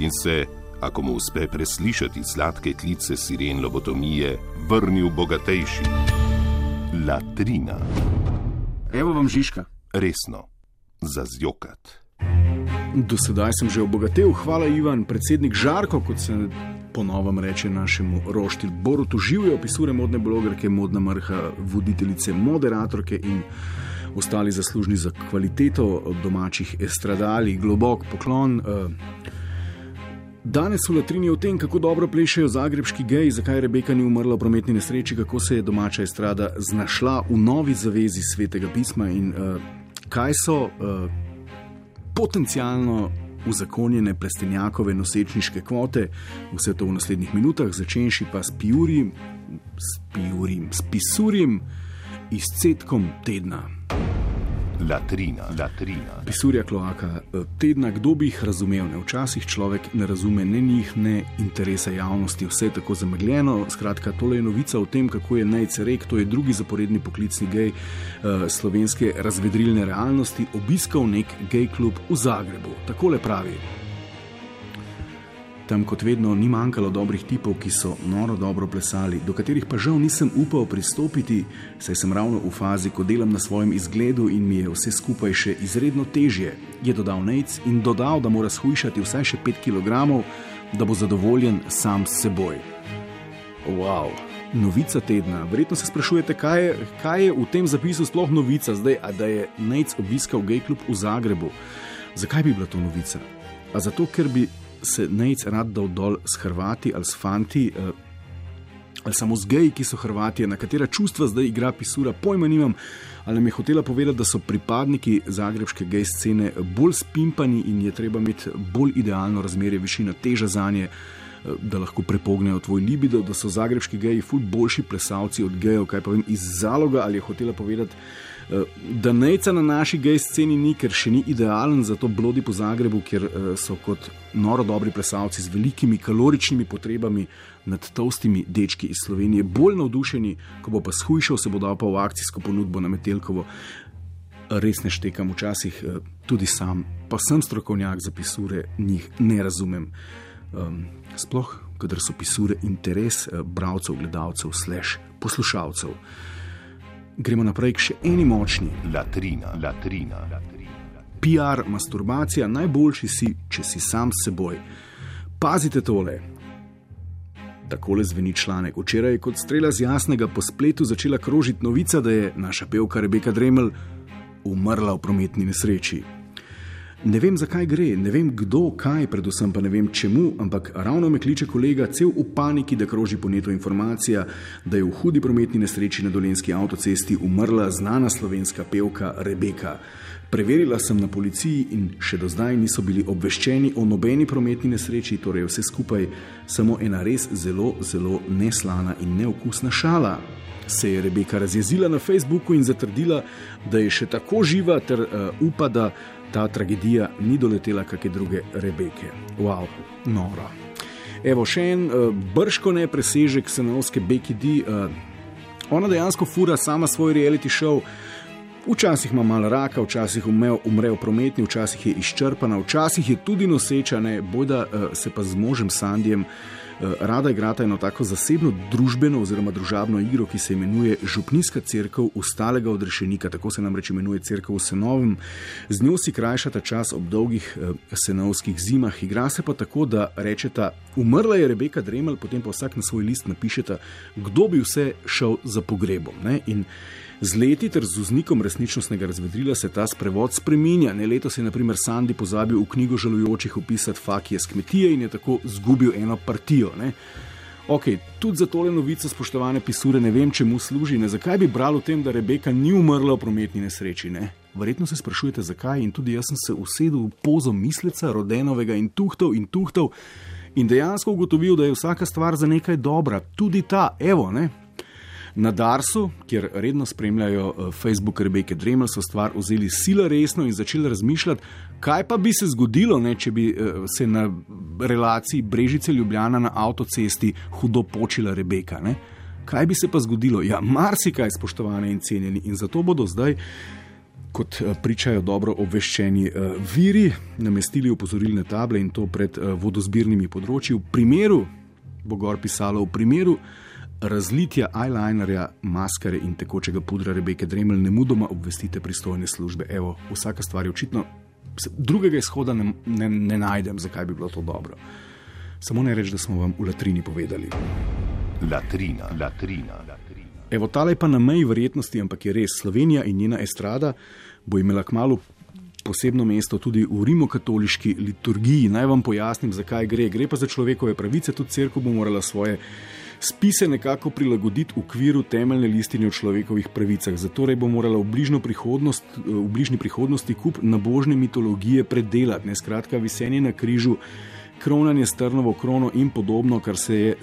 in se, ako mu uspe preslišati sladke klice siren lobotomije, vrnil bogatejši. Latrina, Evo vam Žižka. resno, za zjokat. Do sedaj sem že obogatel, hvala Ivan, predsednik Žarko, kot se ponovem reče našemu roštilju. Borutu živijo, opisuje modne blogerke, modna mrha, voditeljice, moderatorke in ostali zaslužni za kvaliteto domačih estradali. Globok poklon. Uh, Danes v Latrini je o tem, kako dobro plešejo zagrebski geji, zakaj Rebeka ni umrla v prometni nesreči, kako se je domača estrada znašla v novi zavezi svetega pisma in uh, kaj so uh, potencialno uzakonjene plestenjakove nosečniške kvote, vse to v naslednjih minutah, začenši pa s pijurim, s pijurim, s pisurim, izcetkom tedna. Latrina, latrina. Pisurja kloaka eh, tedna, kdo bi jih razumel? Ne? Včasih človek ne razume ne njih, ne interesa javnosti, vse je tako zamegljeno. Skratka, tole je novica o tem, kako je najcerek, to je drugi zaporedni poklicni gej uh, slovenske razvedrilne realnosti, obiskal nek gej klub v Zagrebu. Takole pravi. Tam, kot vedno, ni manjkalo dobrih tipov, ki so noro dobro plesali, do katerih pa žal nisem upal pristopiti, saj sem ravno v fazi, ko delam na svojem izgledu in mi je vse skupaj še izredno težje. Je dodal Nec in dodal, da mora shujšati vsaj še 5 kg, da bo zadovoljen sam s seboj. Wow. Novica tedna. Verjetno se sprašujete, kaj je, kaj je v tem zapisu sploh novica, zdaj, a da je Nec obiskal gej klub v Zagrebu. Zakaj bi bila to novica? A zato, ker bi se Nec rad dal dol s Hrvati ali s fanti, eh, ali samo z geji, ki so Hrvati, na katera čustva zdaj igra pisura, pojma nimam. Ali nam je hotela povedati, da so pripadniki zagrebske gej scene bolj spimpani in je treba imeti bolj idealno razmerje višina teža za nje, eh, da lahko prepognejo tvoj libido, da so zagrebski geji ful boljši plesalci od gejev, kaj pa vem iz zaloga, ali je hotela povedati, da nejca na naši gej sceni ni, ker še ni idealen za to blodi po Zagrebu, ker eh, so kot noro dobri plesalci z velikimi kaloričnimi potrebami nad tolstimi dečki iz Slovenije bolj navdušeni, ko bo pa shujšal, se bo dal pa v akcijsko ponudbo na Metelkovo. Res ne štekam, včasih eh, tudi sam, pa sem strokovnjak za pisure, njih ne razumem. Um, sploh, kadar so pisure interes eh, bralcev, gledalcev, slash poslušalcev. Gremo naprej k še eni močni. Latrina, latrina. PR, masturbacija, najboljši si, če si sam s seboj. Pazite tole. Takole zveni članek. Včeraj je kot strela z jasnega po spletu začela krožiti novica, da je naša pevka Rebeka Dremel umrla v prometni nesreči. Ne vem, zakaj gre, ne vem kdo, kaj, predvsem pa ne vem čemu, ampak ravno me kliče kolega, cel v paniki, da kroži po netu informacija, da je v hudi prometni nesreči na dolenski avtocesti umrla znana slovenska pevka Rebeka. Preverila sem na policiji in še do zdaj niso bili obveščeni o nobeni prometni nesreči, torej vse skupaj samo ena res zelo, zelo neslana in neokusna šala. Se je Rebeka razjezila na Facebooku in zatrdila, da je še tako živa, ter uh, upa, da ta tragedija ni doletela kakšne druge Rebeke. Wow, noro. Evo še en uh, brško ne presežek senovske Beki D. Uh, ona dejansko fura sama svoj reality show. Včasih ima malo raka, včasih umre, umre v prometni, včasih je izčrpana, včasih je tudi noseča, ne bojda uh, se pa z možem Sandijem uh, rada igrata eno tako zasebno družbeno oziroma družabno igro, ki se imenuje Župnijska crkva ustalega odrešenika, tako se namreč imenuje crkva v Senovem. Z njo si krajšata čas ob dolgih uh, senovskih zimah, igra se pa tako, da rečeta: Umrla je Rebeka Dremel, potem pa vsak na svoj list napišeta, kdo bi vse šel za pogrebom. Ne? In Z leti ter z vznikom resničnostnega razvedrila se ta sprevod spreminja. Ne letos je naprimer Sandy pozabil v knjigo žalujočih opisati fakije z kmetije in je tako izgubil eno partijo. Ne? Ok, tudi za tole novico, spoštovane pisure, ne vem, čemu služi, ne zakaj bi bral o tem, da Rebeka ni umrla v prometni nesreči. Ne? Verjetno se sprašujete, zakaj. In tudi jaz sem se usedel v pozo misleca, rodenovega in tuhtal in tuhtal. In dejansko ugotovil, da je vsaka stvar za nekaj dobra, tudi ta, evo, ne. Na Darsu, kjer redno spremljajo eh, Facebook Rebeke Dremelj, so stvar vzeli sila resno in začeli razmišljati, kaj pa bi se zgodilo, ne, če bi eh, se na relaciji Brežice Ljubljana na avtocesti hudo počila Rebeka. Ne. Kaj bi se pa zgodilo? Ja, marsikaj, spoštovane in cenjeni. In zato bodo zdaj kot eh, pričajo dobro obveščeni viri, namestili upozorilne table in to pred vodozbirnimi področji. V primeru, bo gor pisalo, v primeru razlitja eyelinerja, maskare in tekočega pudra Rebeke Dremelj, ne mudoma obvestite pristojne službe. Evo, vsaka stvar je očitno, drugega izhoda ne, ne, ne najdem, zakaj bi bilo to dobro. Samo ne reči, da smo vam v latrini povedali. Latrina, latrina. Evo, tale pa na meji verjetnosti, ampak je res Slovenija in njena estrada bo imela kmalo posebno mesto tudi v rimokatoliški liturgiji. Naj vam pojasnim, zakaj gre. Gre pa za človekove pravice, tudi crkva bo morala svoje spise nekako prilagoditi v okviru temeljne listine o človekovih pravicah. Zato bo morala v, prihodnost, v bližnji prihodnosti kup nabožne mitologije predelati, ne skratka, visenje na križu kronanje s trnovo krono in podobno, kar se je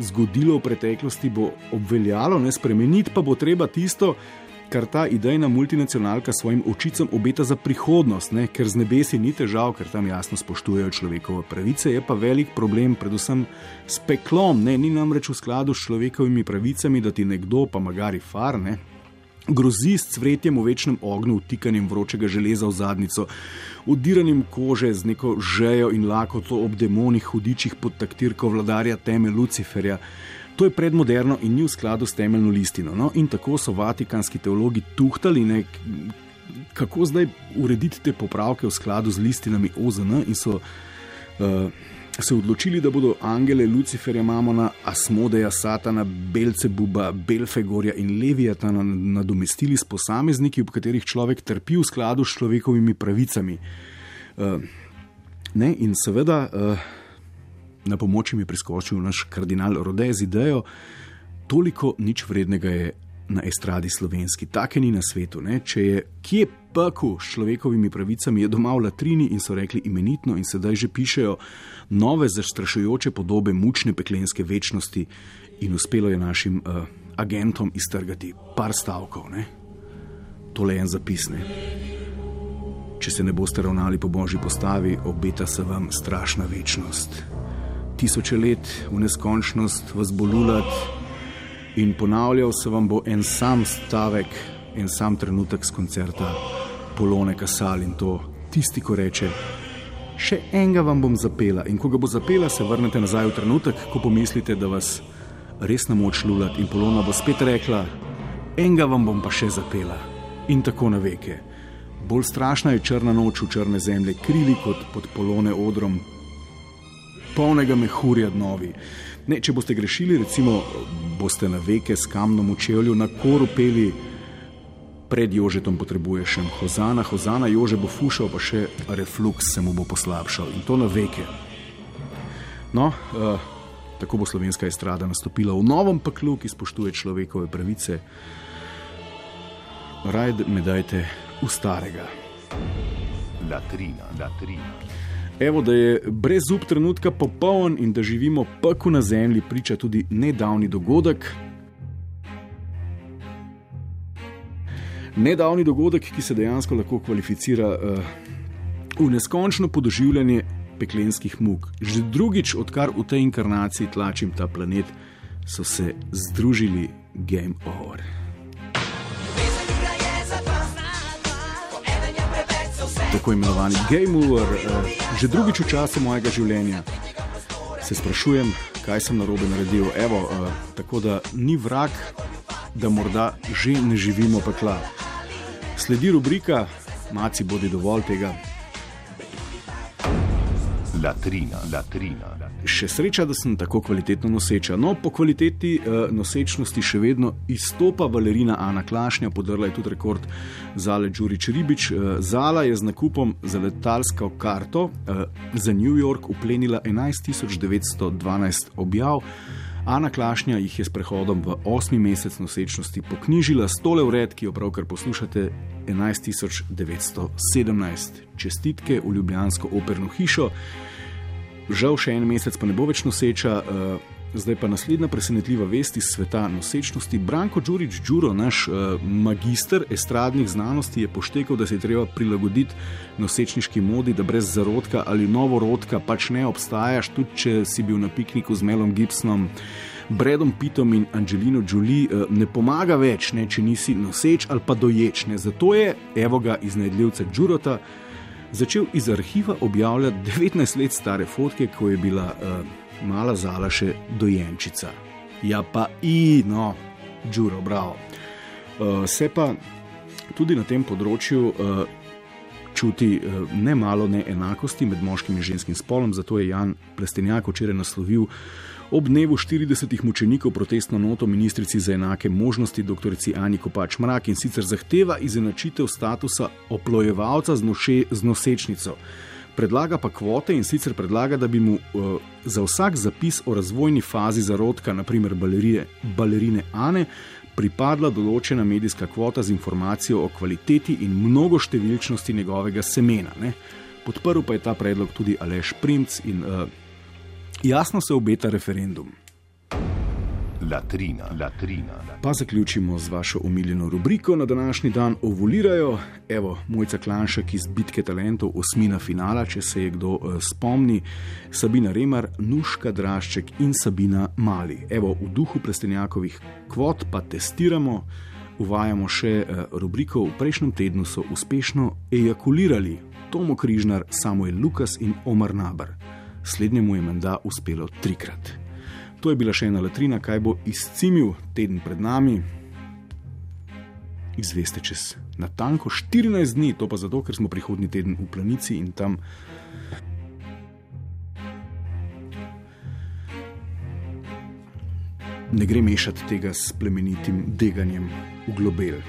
zgodilo v preteklosti, bo obveljalo, ne spremeniti pa bo treba tisto, kar ta idejna multinacionalka svojim očicam obeta za prihodnost, ne? ker z nebesi ni težav, ker tam jasno spoštujejo človekove pravice, je pa velik problem, predvsem s peklom, ne? ni namreč v skladu s človekovimi pravicami, da ti nekdo, pa magari far, ne grozi s cvetjem v večnem ognju, vtikanjem vročega železa v zadnico, udiranjem kože z neko žejo in lakoto ob demonih hudičih pod taktirko vladarja teme Luciferja. To je predmoderno in ni v skladu s temeljno listino. No? In tako so vatikanski teologi tuhtali, ne, kako zdaj urediti te popravke v skladu z listinami OZN in so. Uh, se odločili, da bodo angele Luciferja, Mamona, Asmodeja, Satana, Belcebuba, Belfegorja in Levijatana nadomestili s posamezniki, v katerih človek trpi v skladu s človekovimi pravicami. Uh, ne, in seveda uh, na pomoč mi je priskočil naš kardinal Rode z idejo, toliko nič vrednega je na estradi slovenski, take ni na svetu. Ne? Če je kje peku s človekovimi pravicami, je doma v latrini in so rekli imenitno, in sedaj že pišejo nove zastrašujoče podobe mučne peklenske večnosti, in uspelo je našim uh, agentom iztrgati par stavkov. Ne? Tole je en zapis. Ne? Če se ne boste ravnali po božji postavi, obeta se vam strašna večnost. Tisoče let v neskončnost vas bo lulati in ponavljal se vam bo en sam stavek, en sam trenutek z koncerta Polone Kasal in to tisti, ko reče: Še enega vam bom zapela in ko ga bo zapela, se vrnete nazaj v trenutek, ko pomislite, da vas res na moč lulat in Polona bo spet rekla: Enega vam bom pa še zapela in tako na veke. Bolj strašna je črna noč v črne zemlje, krili kot pod polone odrom, polnega mehurja dnovi. Ne, če boste grešili, recimo, boste na veke s kamnom v čevlju na koru peli, pred Jožetom potrebuješ še hozana, hozana, Jože bo fušal, pa še refluks se mu bo poslabšal in to na veke. No, uh, tako bo slovenska estrada nastopila v novem paklu, ki spoštuje človekove pravice. Raj me dajte v starega. Latrina, latrina. Evo, da je brez zub trenutka popoln in da živimo peku na zemlji, priča tudi nedavni dogodek. Nedavni dogodek, ki se dejansko lahko kvalificira uh, v neskončno podoživljanje peklenskih muk. Že drugič, odkar v tej inkarnaciji tlačim ta planet, so se združili Game Over. Tako imenovani Game Mover, eh, že drugič v času mojega življenja. Se sprašujem, kaj sem na robe naredil. Evo, eh, tako da ni vrag, da morda že ne živimo pekla. Sledi rubrika, maci bodi dovolj tega. Latrina, latrina. Še sreča, da sem tako kvalitetno noseča. No, po kvaliteti uh, nosečnosti še vedno izstopa balerina Ana Klašnja, podrla je tudi rekord Zale Đurič Ribič. Uh, Zala je z nakupom za letalsko karto uh, za New York uplenila 11.912 objav. Ana Klašnja jih je s prehodom v osmi mesec nosečnosti poknjižila stole vred, ki jo pravkar poslušate 11917. Čestitke v Ljubljansko operno hišo. Žal še en mesec pa ne bo več noseča. Uh, Zdaj pa naslednja presenetljiva vest iz sveta nosečnosti. Branko Đurič Đuro, naš uh, magister estradnih znanosti, je poštekal, da se je treba prilagoditi nosečniški modi, da brez zarodka ali novorodka pač ne obstajaš, tudi če si bil na pikniku z Melom Gibsonom. Bredom Pitom in Angelino Jolie uh, ne pomaga več, ne, če nisi noseč ali pa doječ. Ne. Zato je, evo ga iznajdljivca Đurota, začel iz arhiva objavljati 19 let stare fotke, ko je bila. Uh, mala zala še dojenčica. Ja, pa ino, žuro, bravo. Uh, se pa tudi na tem področju uh, čuti uh, ne malo neenakosti med moškim in ženskim spolom, zato je Jan Plestenjak včeraj naslovil ob dnevu 40 mučenikov protestno noto ministrici za enake možnosti, dr. Ani Kopač Mrak in sicer zahteva izenačitev statusa oplojevalca z, noše, z nosečnico predlaga pa kvote in sicer predlaga, da bi mu uh, za vsak zapis o razvojni fazi zarodka, naprimer balerije, balerine Ane, pripadla določena medijska kvota z informacijo o kvaliteti in mnogoštevilčnosti njegovega semena. Ne. Podprl pa je ta predlog tudi Aleš Primc in uh, jasno se obeta referendum. Latrina. Latrina. Pa zaključimo z vašo omiljeno rubriko na današnji dan Ovolirajo. Evo, mojca Klanšek iz Bitke talentov, osmina finala, če se je kdo uh, spomni, Sabina Remar, Nuška Drašček in Sabina Mali. Evo, v duhu prestenjakovih kvot pa testiramo, uvajamo še uh, rubriko. V prejšnjem tednu so uspešno ejakulirali Tomo Križnar, Samuel Lukas in Omar Nabr. Slednjemu je menda uspelo trikrat. To je bila še ena latrina, kaj bo izcimil teden pred nami. Izveste čez natanko 14 dni, to pa zato, ker smo prihodnji teden v planici in tam. Ne gre mešati tega s plemenitim deganjem v globel.